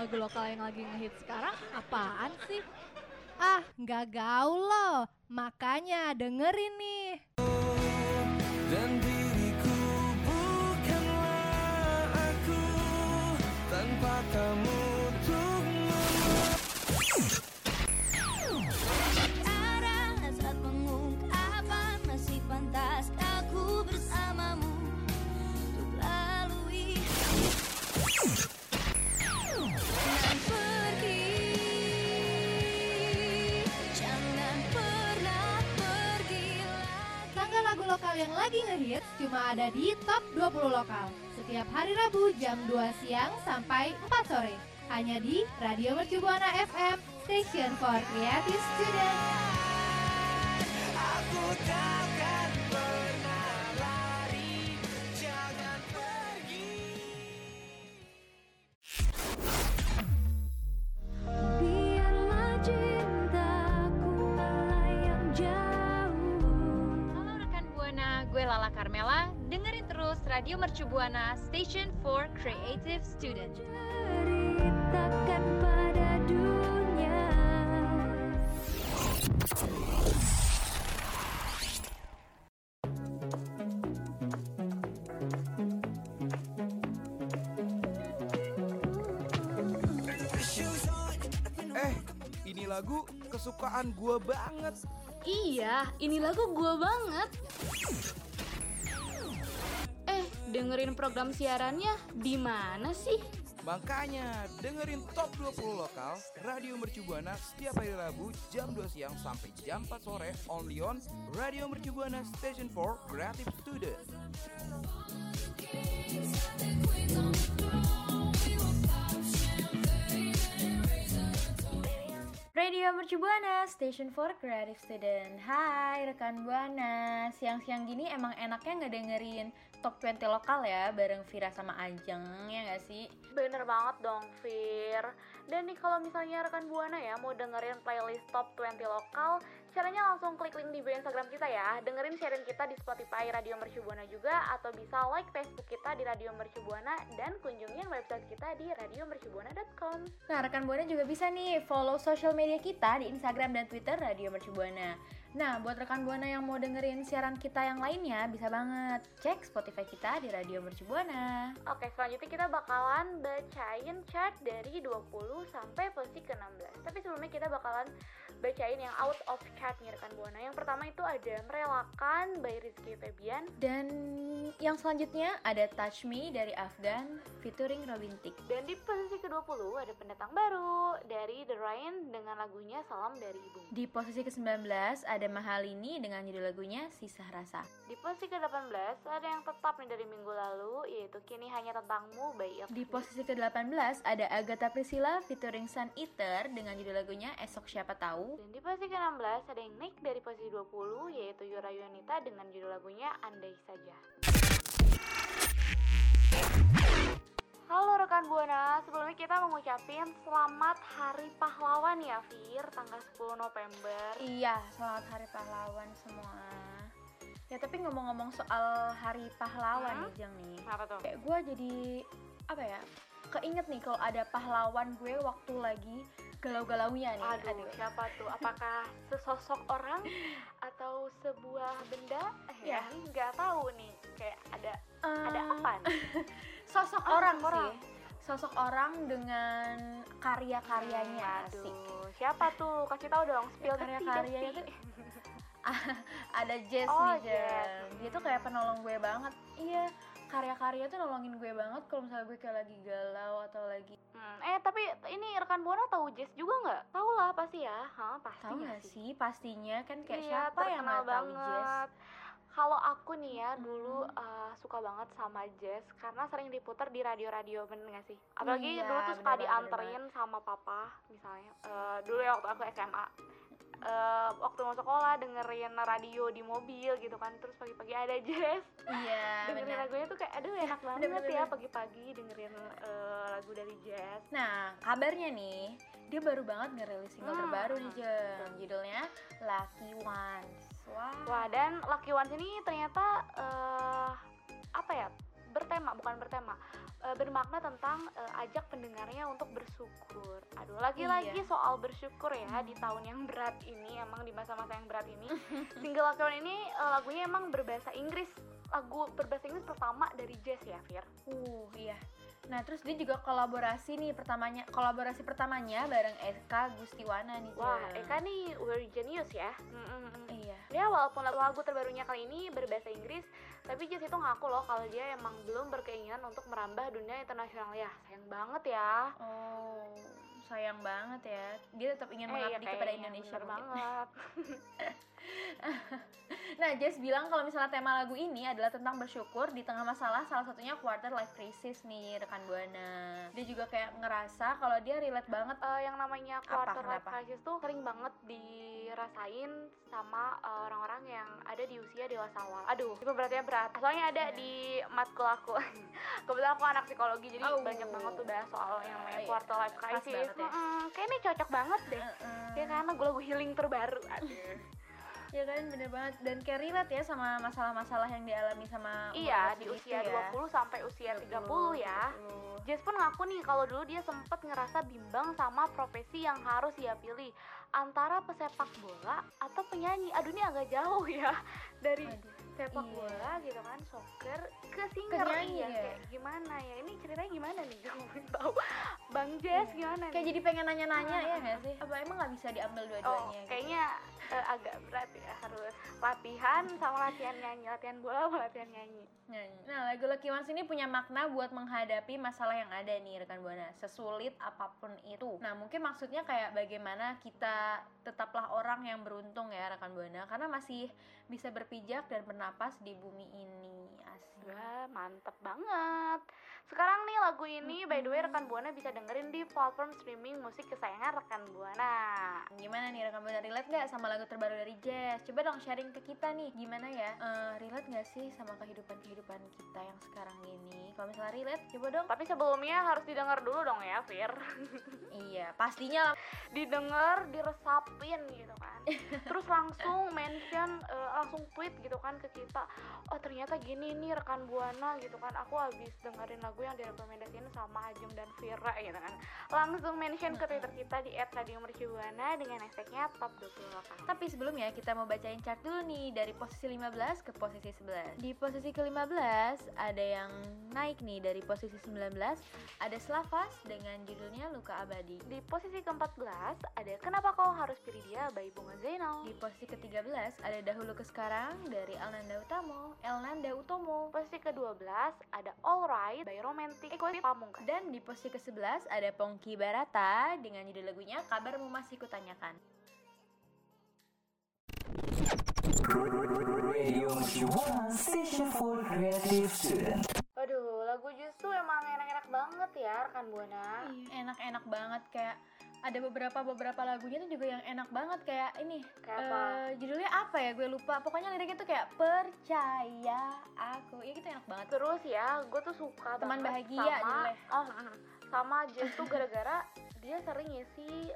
lagu lokal yang lagi ngehit sekarang apaan sih? Ah, nggak gaul loh. Makanya dengerin nih. Lokal yang lagi ngehits cuma ada di Top 20 Lokal. Setiap hari Rabu jam 2 siang sampai 4 sore. Hanya di Radio Mercu Buana FM, Station for Creative Student. Buana Station for Creative Student. ceritakan pada dunia Eh, ini lagu kesukaan gua banget Iya, ini lagu gue banget. Dengerin program siarannya di mana sih? Makanya dengerin Top 20 Lokal Radio Mercu Buana setiap hari Rabu jam 2 siang sampai jam 4 sore only on Radio Mercu Buana Station 4 Creative Student. Radio Mercu Buana, Station for Creative Student. Hai rekan Buana, siang-siang gini emang enaknya ngedengerin Top 20 lokal ya bareng Vira sama Ajeng ya gak sih? Bener banget dong Vir. Dan nih kalau misalnya rekan Buana ya mau dengerin playlist Top 20 lokal, caranya langsung klik link di bio Instagram kita ya. Dengerin siaran kita di Spotify Radio Mercu Buana juga atau bisa like Facebook kita di Radio Mercu Buana dan kunjungin website kita di radiomercubuana.com. Nah, rekan Buana juga bisa nih follow social media kita di Instagram dan Twitter Radio Mercu Buana. Nah, buat rekan Buana yang mau dengerin siaran kita yang lainnya, bisa banget cek Spotify kita di Radio Mercu Buana. Oke, selanjutnya kita bakalan bacain chart dari 20 sampai posisi ke-16. Tapi sebelumnya kita bakalan bacain yang out of chart nih rekan Buana. Yang pertama itu ada Merelakan by Rizky Febian dan yang selanjutnya ada Touch Me dari Afgan featuring Robin Thicke. Dan di posisi ke-20 ada pendatang baru dari The Rain dengan lagunya Salam dari Ibu. Di posisi ke-19 ada Mahalini dengan judul lagunya Sisa Rasa. Di posisi ke-18 ada yang tetap nih dari minggu lalu yaitu Kini Hanya Tentangmu by. Di posisi ke-18 ada Agatha Priscilla featuring Sun Eater dengan judul lagunya Esok Siapa Tahu. Dan di posisi ke-16 ada yang naik dari posisi 20 yaitu Yura Yunita dengan judul lagunya Andai Saja. Halo rekan Buana, sebelumnya kita mengucapin selamat Hari Pahlawan ya Fir, tanggal 10 November. Iya, selamat Hari Pahlawan semua. Ya tapi ngomong-ngomong soal Hari Pahlawan nih Jeng nih. Apa tuh? Kayak gue jadi apa ya? Keinget nih kalau ada pahlawan gue waktu lagi galau-galaunya nih. Aduh, siapa tuh? Apakah sesosok orang atau sebuah benda? Eh, Ya. nggak tahu nih. Kayak ada Eh, ada apa nih? Sosok Oh, orang orang. sih. Sosok orang dengan karya-karyanya sih. Aduh, siapa tuh? Kasih tahu dong, spill the tea, karya-karyanya tuh ada Jess Oh, nih Jen. Jess. dia tuh kayak penolong gue banget iya karya-karya tuh nolongin gue banget kalau misalnya gue kayak lagi galau atau lagi Hmm, eh tapi ini rekan Buana tahu Jess juga nggak? Tahu lah pasti ya, Hah, pasti tahu nggak gak sih pastinya kan kayak Iya, siapa yang nggak tahu Jess banget. Kalau aku nih ya dulu uh, suka banget sama jazz karena sering diputar di radio-radio bener gak sih? Apalagi Iya, dulu tuh suka bener dianterin sama papa misalnya. Eh, dulu ya waktu aku SMA. Eh, waktu mau sekolah dengerin radio di mobil gitu kan terus pagi-pagi ada jazz. Iya dengerin benar. lagunya tuh kayak aduh enak banget bener, ya bener. pagi-pagi dengerin eh, lagu dari jazz. Nah kabarnya nih dia baru banget ngerilis single Hmm. terbaru nih Jen judulnya Lucky Ones. Wah. Wah dan Lucky Ones ini ternyata eh apa ya bertema bukan bertema. Eh, bermakna tentang eh, ajak pendengarnya untuk bersyukur. Aduh lagi-lagi Iya. soal bersyukur ya di tahun yang berat ini emang di masa-masa yang berat ini. Single Lockdown ini eh, lagunya emang berbahasa Inggris. Lagu berbahasa Inggris pertama dari Jazz ya Fir? Uh, iya. Nah, terus dia juga kolaborasi nih pertamanya, kolaborasi pertamanya bareng Eka Gustiwana nih, wah. Eka nih we're genius ya. Mm, mm, Ya walaupun lagu terbarunya kali ini berbahasa Inggris, tapi Jess itu ngaku loh kalau dia emang belum berkeinginan untuk merambah dunia internasional ya. Sayang banget ya. Oh, sayang banget ya. Dia tetap ingin Eh, iya mengabdi kepada kayaknya, Indonesia banget. Nah, Jess bilang kalau misalnya tema lagu ini adalah tentang bersyukur di tengah masalah salah satunya quarter life crisis nih rekan Buana. Dia juga kayak ngerasa kalau dia relate banget Eh, yang namanya quarter life kenapa? crisis tuh sering banget dirasain sama eh, orang-orang yang ada di usia dewasa awal. Aduh, itu beratnya berat. Soalnya ada Iya. di matkul aku. Kebetulan aku anak psikologi, jadi Oh. banyak banget tuh bahas soal yang namanya Iya. quarter life Pas crisis. ya. Mm-mm, kayak ini cocok banget deh. Heeh. Ya karena lagu healing terbaru. Aduh. Ya kan bener banget dan kayak relate ya sama masalah-masalah yang dialami sama Iya, di usia ya. 20 sampai usia 30 ya. 30. Jess pun ngaku nih kalau dulu dia sempet ngerasa bimbang sama profesi yang harus dia pilih antara pesepak bola atau penyanyi. Aduh ini agak jauh ya dari Aduh, sepak iya. bola gitu kan, soccer ke singer nyanyi iya. ya? Kayak gimana ya? Ini ceritanya gimana nih? Kamu belum tahu. Bang Jess gimana Kayak nih? jadi pengen nanya-nanya ya nggak sih? Apa emang nggak bisa diambil Oh, dua-duanya? gitu? kayaknya eh, agak berat ya harus latihan sama latihan nyanyi, latihan bola sama latihan nyanyi. Nyanyi. Nah, lagu Lucky Ones ini punya makna buat menghadapi masalah yang ada nih rekan Buana, sesulit apa pun itu. Nah, mungkin maksudnya kayak bagaimana kita tetaplah orang yang beruntung ya rekan Buana, karena masih bisa berpijak dan bernapas di bumi ini. Asik. Wah, mantep banget. Sekarang nih lagu ini by the way rekan Buana bisa dengerin di platform streaming musik kesayangan rekan Buana. Gimana nih rekan Buana relate nggak sama lagu terbaru dari Jazz? Coba dong sharing ke kita nih, gimana ya? Eh, relate nggak sih sama kehidupan-kehidupan kita yang sekarang ini? Kalau misalnya relate, coba dong. Tapi sebelumnya harus didengar dulu dong ya, Fir. Iya, pastinya. Didengar, diresapin gitu kan. Terus langsung mention, eh, langsung tweet gitu kan ke kita. Oh ternyata gini nih rekan Buana gitu kan. Aku habis dengerin lagu yang direkomendasiin sama Ajeng dan Vira gitu kan. Langsung mention ke Twitter kita di @radiomercubuana dengan hashtagnya top 20 lokal. Tapi sebelumnya kita mau bacain chart dulu nih dari posisi 15 ke posisi 11. Di posisi ke-15 ada yang naik nih dari posisi 19 ada Slavas dengan judulnya Luka Abadi. Di posisi ke-14 ada Kenapa Kau Harus Pilih Dia by Bunga Zainal. Di posisi ke-13 ada Dahulu ke Sekarang dari Elnanda Utamo, Elnanda Utomo. posisi ke-12 ada Alright by Romantic Equity Pamungkas. Dan di posisi ke-11 ada Pongki Barata dengan judul lagunya Kabarmu Masih Kutanyakan. Radio Mercubuana Station for Creative Student. Aduh, lagu justru emang enak-enak banget ya rekan Buana. Enak-enak banget kayak ada beberapa beberapa lagunya tuh juga yang enak banget kayak ini Kayak apa? eh, judulnya apa ya gue lupa pokoknya liriknya tuh kayak percaya aku ya gitu enak banget Terus ya, gue tuh suka Teman banget bahagia sama judulnya. oh, sama Jess tuh gara-gara dia sering ngisi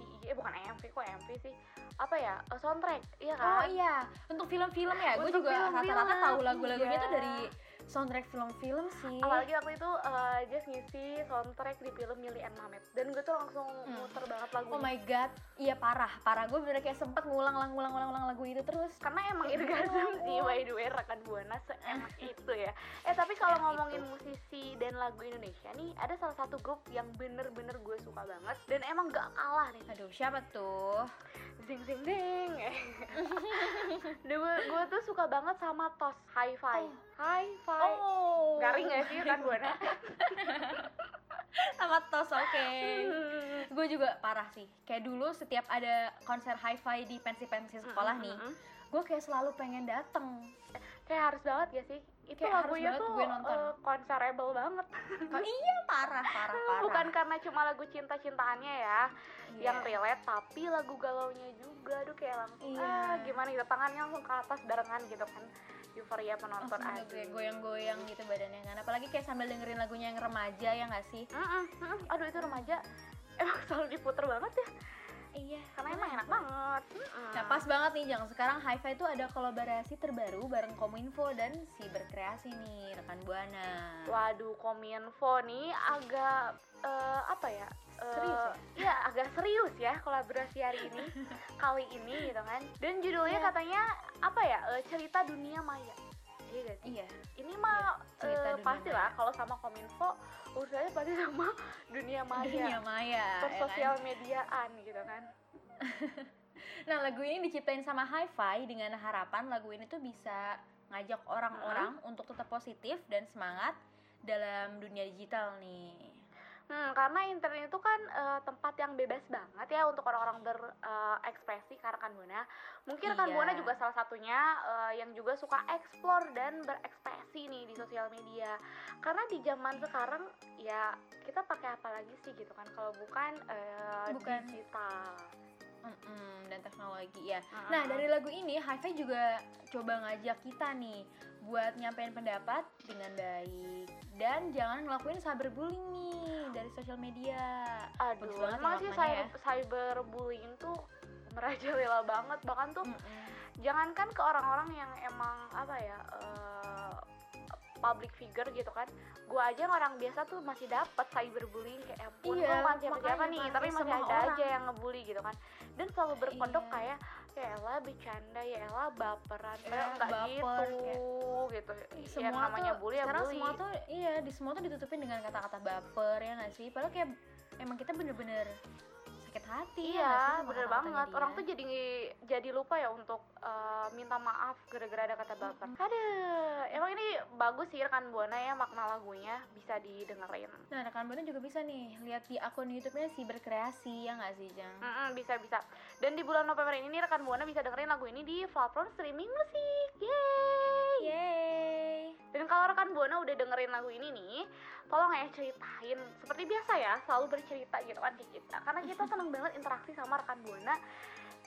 eh, eh bukan MV kok MV sih. Apa ya? eh, soundtrack, iya oh kan? iya untuk film-film ya gue juga rata-rata tahu lagu-lagunya iya. tuh dari soundtrack film-film sih Apalagi waktu itu eh, Jess ngisi soundtrack di film Mili and Mamet dan gue tuh langsung Hmm. muter banget lagunya. Oh my god, iya parah, parah. Gue bener kayak sempet ngulang-ngulang-ngulang lagu itu terus. karena emang irgasm sih by the way rekan buana seenak itu ya eh tapi kalau ngomongin musisi dan lagu Indonesia nih ada salah satu grup yang bener-bener gue suka banget dan emang gak kalah nih Aduh, siapa tuh? zing zing zing gue gue tuh suka banget sama tos hi-fi hi-fi Oh, garing gak sih rekan buana sama tos, oke. Gue juga parah sih. Kayak dulu setiap ada konser hi-fi di pensi-pensi sekolah nih, Mm-mm. gue kayak selalu pengen dateng. kayak harus banget gak sih itu Kayak lagunya tuh gue nonton. eh, konserable banget iya parah, parah, parah. bukan karena cuma lagu cinta-cintaannya ya Iya. yang relate tapi lagu galaunya juga aduh kayak langsung Iya. ah gimana gitu tangannya langsung ke atas barengan gitu kan euforia penonton Langsung aja kayak goyang-goyang gitu badannya kan. Apalagi kayak sambil dengerin lagunya yang remaja ya nggak sih? aduh itu remaja emang selalu diputer banget ya iya karena emang enak banget Mm-mm. Nah pas banget nih Jang, sekarang Hi-Fi itu ada kolaborasi terbaru bareng Kominfo dan si berkreasi nih rekan Buana. Waduh, Kominfo nih agak eh, apa ya? eh, Serius ya? Iya, agak serius ya kolaborasi hari ini kali ini gitu kan. Dan judulnya Iya. katanya apa ya? eh, cerita dunia maya. Iya gak sih? Iya. Ini mah cerita eh, dunia pasti lah kalau sama Kominfo urusannya pasti sama dunia maya. Dunia Maya. ya kan? Persosial mediaan gitu kan. Nah lagu ini diciptain sama Hi-Fi dengan harapan lagu ini tuh bisa ngajak orang-orang untuk tetap positif dan semangat dalam dunia digital nih. Hmm, karena internet itu kan eh, tempat yang bebas banget ya untuk orang-orang berekspresi karena kan Buana. Mungkin Iya. Buana juga salah satunya eh, yang juga suka explore dan berekspresi nih di sosial media. Karena di zaman sekarang ya kita pakai apa lagi sih gitu kan kalau bukan eh, Bukan. digital. Mm-mm, dan teknologi ya. Heeh. Nah dari lagu ini Hi-Fi juga coba ngajak kita nih buat nyampein pendapat dengan baik dan jangan ngelakuin cyberbullying nih dari sosial media. Aduh, Bagus banget emang ya sih maknanya cyber, cyberbullying tuh merajalela banget bahkan tuh Mm-mm. jangankan ke orang-orang yang emang apa ya eh, public figure gitu kan gua aja yang orang biasa tuh masih dapat cyberbullying kayak ampun Iya, bukan siapa-siapa makanya nih? tapi kayak masih ada orang. aja yang ngebully gitu kan. Dan selalu berkedok Iya. kayak ya elah bercanda ya elah baperan Ya, enggak baper, gitu gitu. Semua yang namanya tuh bully ya sekarang bully. semua tuh iya di semua tuh ditutupin dengan kata-kata baper ya nggak sih? Padahal kayak emang kita bener-bener sakit hati ya sih Iya, sama bener banget. dia? Orang tuh jadi jadi lupa ya untuk eh, minta maaf gara-gara ada kata baper. Aduh, emang ini bagus sih rekan buana ya makna lagunya bisa didengerin. nah rekan buana juga bisa nih lihat di akun YouTube-nya si berkreasi ya nggak sih Jang Mm-mm, bisa bisa. Dan di bulan November ini rekan buana bisa dengerin lagu ini di platform streaming musik. Yeay! Yeay Dan kalau rekan buana udah dengerin lagu ini nih, tolong ya ceritain seperti biasa ya, selalu bercerita gitu kan ke kita. Karena kita seneng banget interaksi sama rekan buana.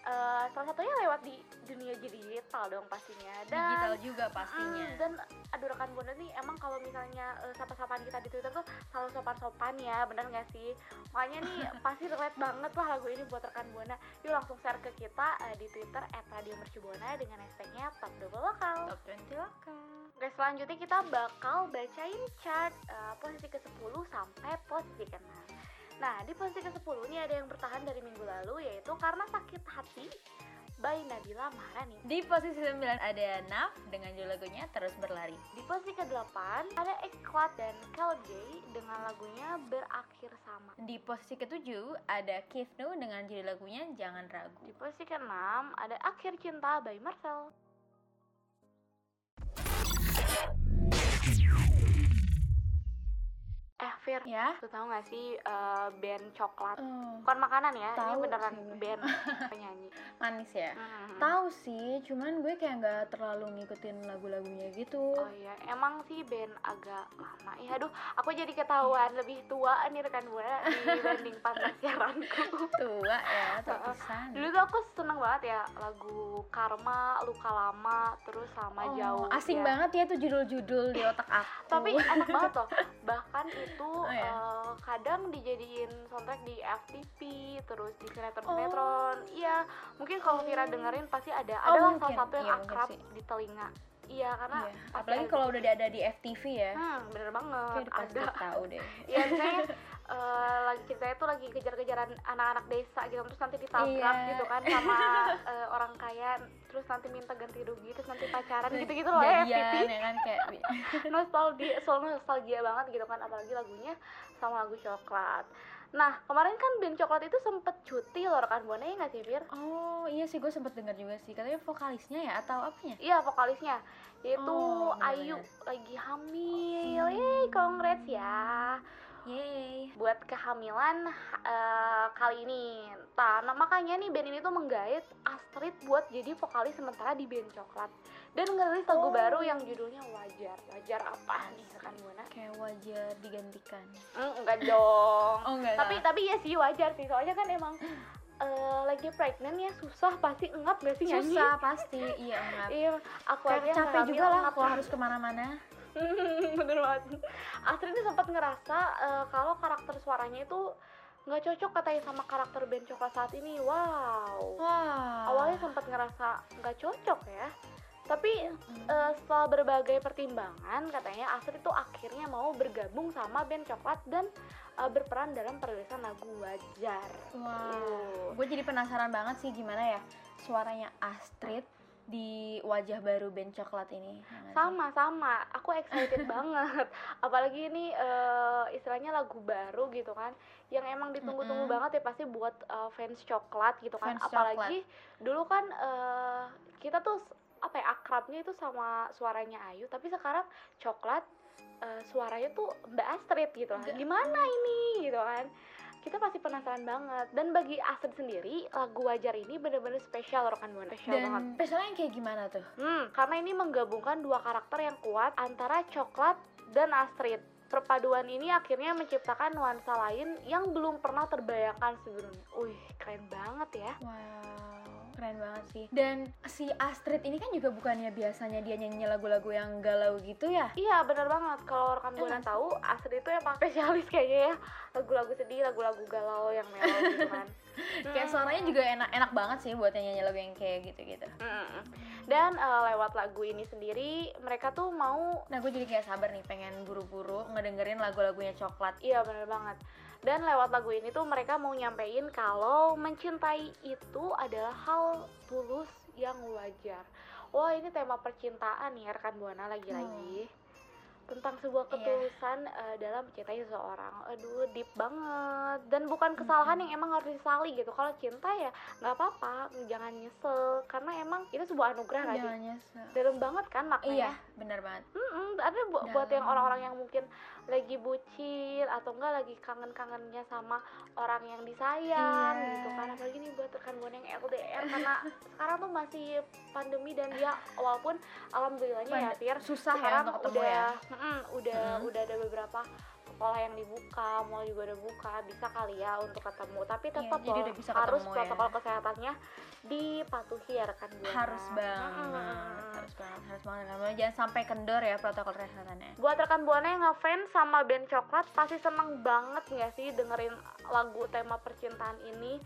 Eh, salah satunya lewat di dunia digital dong pastinya. Dan digital juga pastinya Mm, dan aduh rekan buana nih emang kalau misalnya eh, sapa-sapaan kita di Twitter tuh selalu sopan-sopan ya, bener gak sih? Makanya nih pasti relate banget lah lagu ini buat rekan buana. Yuk langsung share ke kita eh, di Twitter @radiomercubuana dengan hashtagnya top double lokal. top 20 lokal Oke selanjutnya kita bakal bacain chart eh, posisi ke-10 sampai posisi ke-6 Nah di posisi ke-10 ini ada yang bertahan dari minggu lalu yaitu Karena Sakit Hati by Nabila Maharani di posisi 9 ada Naf dengan judul lagunya terus berlari. Di posisi ke-8 ada Eklat dan Caleb J dengan lagunya Berakhir Sama. Di posisi ketujuh ada Kifnu dengan judul lagunya jangan ragu. Di posisi ke-6 ada Akhir Cinta by Marcel Eh Fir, ya lu tau gak sih eh, band coklat? Oh, Bukan makanan ya, ini Tahu beneran sih. band penyanyi. manis ya Hmm. tahu sih cuman gue kayak nggak terlalu ngikutin lagu-lagunya gitu Oh iya, emang sih band agak lama. Ya aduh, aku jadi ketahuan lebih tua nih rekan buana dibanding partner siaranku. tua ya terkesan Dulu tuh aku seneng banget ya lagu Karma, Luka Lama, terus sama Oh, Jauh. asing ya. banget ya tuh judul-judul di otak aku Tapi enak banget loh. Bahkan itu Oh, ya? eh, kadang dijadiin soundtrack di FTV, terus di sinetron-sinetron. Iya, mungkin kalau Vira dengerin pasti ada. Oh, Adalah mungkin. salah satu yang Iya, akrab di telinga. Iya, karena Iya. apalagi ada. kalau udah ada di FTV ya Hmm, bener banget. kayak ada. tahu deh Iya, misalnya eh, lagi ceritanya tuh lagi kejar-kejaran anak-anak desa gitu, terus nanti ditabrak Iya. gitu kan sama eh, orang kaya, terus nanti minta ganti rugi, terus nanti pacaran gitu-gitu loh ya FTV. ya kan kayak nostalgia soal nostalgia banget gitu kan apalagi lagunya sama lagu coklat. Nah kemarin kan band coklat itu sempet cuti loh rekan buana ya nggak sih Fir? oh iya sih gue sempet dengar juga sih. Katanya vokalisnya ya atau apanya? Iya vokalisnya. Yaitu Oh, Ayu bener-bener. lagi hamil. Yeay congrats ya Yeay. Buat kehamilan eh, kali ini. Nah, nah, makanya nih band ini tuh menggait Astrid buat jadi vokalis sementara di band coklat. Dan ngerilis lagu Oh. baru yang judulnya wajar. Wajar apa nih? Rekan buana kayak wajar digantikan. Hmm, enggak dong. Oh enggak tapi tapi ya sih wajar sih. Soalnya kan emang eh, lagi pregnant ya susah pasti ngap gak sih nyanyi? Susah pasti iya enggak iya aku kayak aja capek juga lah ngap. kalau harus ke mana-mana bener banget. Astrid ini sempat ngerasa eh, kalau karakter suaranya itu nggak cocok katanya sama karakter band coklat saat ini. Wow. Wah. awalnya sempat ngerasa nggak cocok ya. Tapi eh, setelah berbagai pertimbangan katanya Astrid itu akhirnya mau bergabung sama band coklat dan eh, berperan dalam penulisan lagu wajar. Wah. Gue jadi penasaran banget sih gimana ya suaranya Astrid di wajah baru band coklat ini. ya sama sama. Aku excited banget. Apalagi ini eh, istilahnya lagu baru gitu kan yang emang ditunggu-tunggu Mm-mm. banget ya pasti buat eh, fans coklat gitu kan. Fans apalagi dulu kan eh, kita tuh apa ya akrabnya itu sama suaranya Ayu tapi sekarang coklat eh, suaranya tuh Mbak Astrid gitu kan. Gimana ini? Gitu kan kita pasti penasaran banget dan bagi Astrid sendiri lagu wajar ini bener-bener spesial rekan buana spesial banget Dan spesialnya yang kayak gimana tuh? Hmm, karena ini menggabungkan dua karakter yang kuat antara Coklat dan Astrid. Perpaduan ini akhirnya menciptakan nuansa lain yang belum pernah terbayangkan sebelumnya. Wih, keren banget ya. Wow, keren banget sih. Dan si Astrid ini kan juga bukannya biasanya dia nyanyi lagu-lagu yang galau gitu ya? Iya, bener banget. Kalau rekan buana Emang sih. tahu, Astrid itu emang spesialis kayaknya ya. Lagu-lagu sedih, lagu-lagu galau yang mellow gitu kan. Kayak suaranya juga enak-enak banget sih buat nyanyi lagu yang kayak gitu-gitu. Dan eh, lewat lagu ini sendiri, mereka tuh mau Nah, gue jadi kayak sabar nih pengen buru-buru ngedengerin lagu-lagunya coklat. Iya bener banget Dan lewat lagu ini tuh mereka mau nyampein kalau mencintai itu adalah hal tulus yang wajar. Wah ini tema percintaan nih rekan Buana lagi-lagi. Tentang sebuah Iya. ketulusan eh, dalam mencintai seseorang. Aduh deep banget. Dan bukan kesalahan yang emang harus disesali gitu. Kalau cinta ya nggak apa-apa. Jangan nyesel. Karena emang itu sebuah anugerah? Jangan nyesel. Dalam banget kan maknanya. Iya, bener banget. Mm-mm, ada bu- buat yang Dalam. orang-orang yang mungkin lagi bucin atau enggak lagi kangen-kangennya sama orang yang disayang Iya. gitu kan apalagi nih buat rekan yang LDR karena sekarang tuh masih pandemi dan dia walaupun alhamdulillahnya ya Pand- Fir susah ya sekarang untuk ketemu udah ya. mm-mm, udah Mm. udah ada beberapa sekolah yang dibuka, mall juga udah buka, bisa kali ya untuk ketemu. Tapi Iya, tetap jadi loh, bisa harus ketemu ya. protokol kesehatannya dipatuhi ya rekan. Harus banget. Harus harus banget. Kamu jangan sampai kendor ya protokol kesehatannya. Buat rekan buana yang ngefans sama band coklat pasti seneng banget nggak sih dengerin lagu tema percintaan ini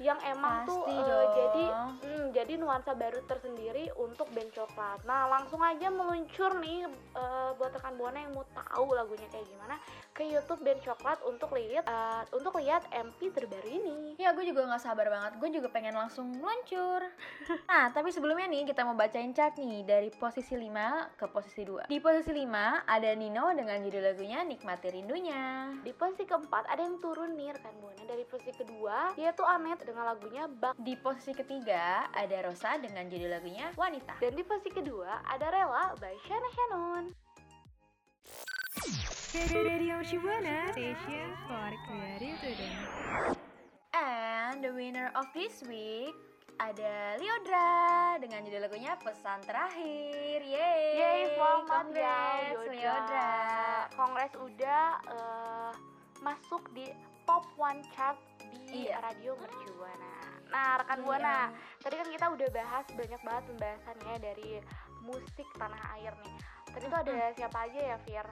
yang emang tuh Pasti eh, dong. jadi hmm, jadi nuansa baru tersendiri untuk band coklat. Nah langsung aja meluncur nih eh, buat rekan buana yang mau tahu lagunya kayak gimana ke YouTube band coklat untuk lihat eh, untuk lihat MP terbaru ini. Ya gue juga nggak sabar banget, gue juga pengen langsung meluncur Nah tapi sebelumnya nih kita mau bacain chart nih dari posisi 5 ke posisi 2 Di posisi 5 ada Nino dengan judul lagunya Nikmati Rindunya Di posisi keempat ada yang turun nih rekan buana dari posisi kedua yaitu Anet dengan lagunya Bak Di posisi ketiga ada Rosa dengan judul lagunya Wanita Dan di posisi kedua ada Rela by Shana Shannon. Radio Shibuana Station for Creative. And the winner of this week ada Liodra dengan judul lagunya Pesan Terakhir Yeay Yeay, selamat ya. Liodra Kongres udah eh, masuk di top one chart di Iya. radio Mercubuana. Nah, rekan Iya. Buana, tadi kan kita udah bahas banyak banget pembahasannya dari musik tanah air nih. Tadi tuh ada siapa aja ya, Fir?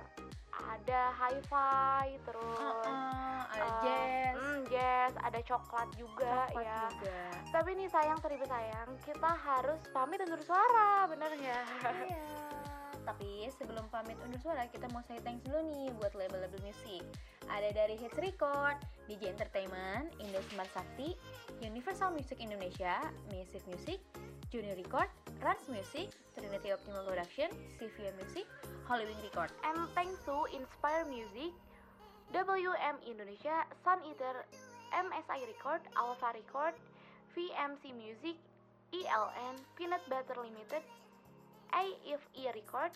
Ada hi-fi, terus Uh-uh, ada eh, jazz hmm, jazz, ada coklat juga coklat ya. juga Tapi nih sayang seribu sayang, kita harus pamit undur suara, bener nggak? Iya. Tapi sebelum pamit undur suara, kita mau say thanks dulu nih buat label-label musik. Ada dari Hits Record, DJ Entertainment, Indo Smart Sakti, Universal Music Indonesia, Music Music, Junior Record, Rans Music, Trinity Optimal Production, CVM Music, Hollywing Record. Thanks to Inspire Music, WM Indonesia, Sun Eater, MSI Record, Alpha Record, VMC Music, ELN, Peanut Butter Limited, AFE Record,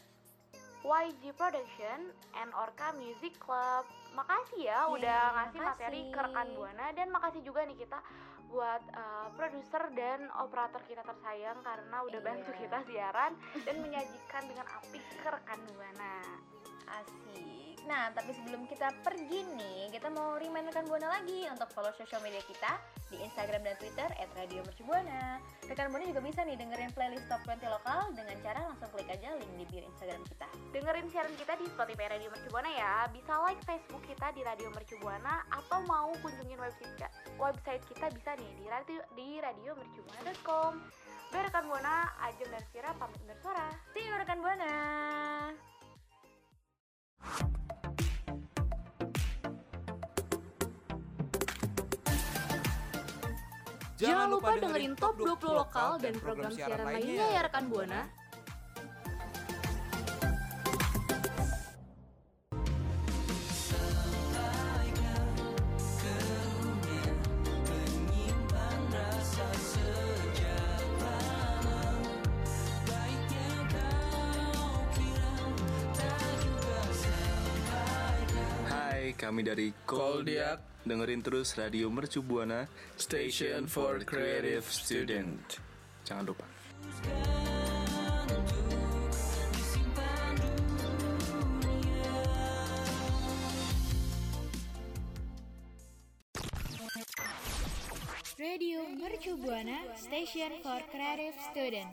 YG Production, and Orca Music Club. Makasih ya Yeay, udah ngasih materi makasih. ke rekan Buana dan makasih juga nih kita buat uh, produser dan operator kita tersayang karena udah Iya. bantu kita siaran dan menyajikan dengan apik ke rekan Buana. Asik. Nah, tapi sebelum kita pergi nih, kita mau remind rekan Buana lagi untuk follow sosial media kita di Instagram dan Twitter @radiomercubuana. Rekan Buana juga bisa nih dengerin playlist Top 20 lokal dengan cara langsung klik aja link di bio Instagram kita. Dengerin siaran kita di Spotify Radio Mercubuana ya. Bisa like Facebook kita di Radio Mercubuana atau mau kunjungin website kita, website kita bisa nih di radio di radiomercubuana.com. Biar rekan Buana, Ajeng dan Vira pamit undur suara. See you rekan Buana. Jangan lupa dengerin Top 20 Lokal dan program siaran lainnya ya rekan Buana. Hai, kami dari Koldiak. Dengerin terus Radio Mercu Buana, Station for Creative Student. Jangan lupa. Radio Mercu Buana Station for Creative Student.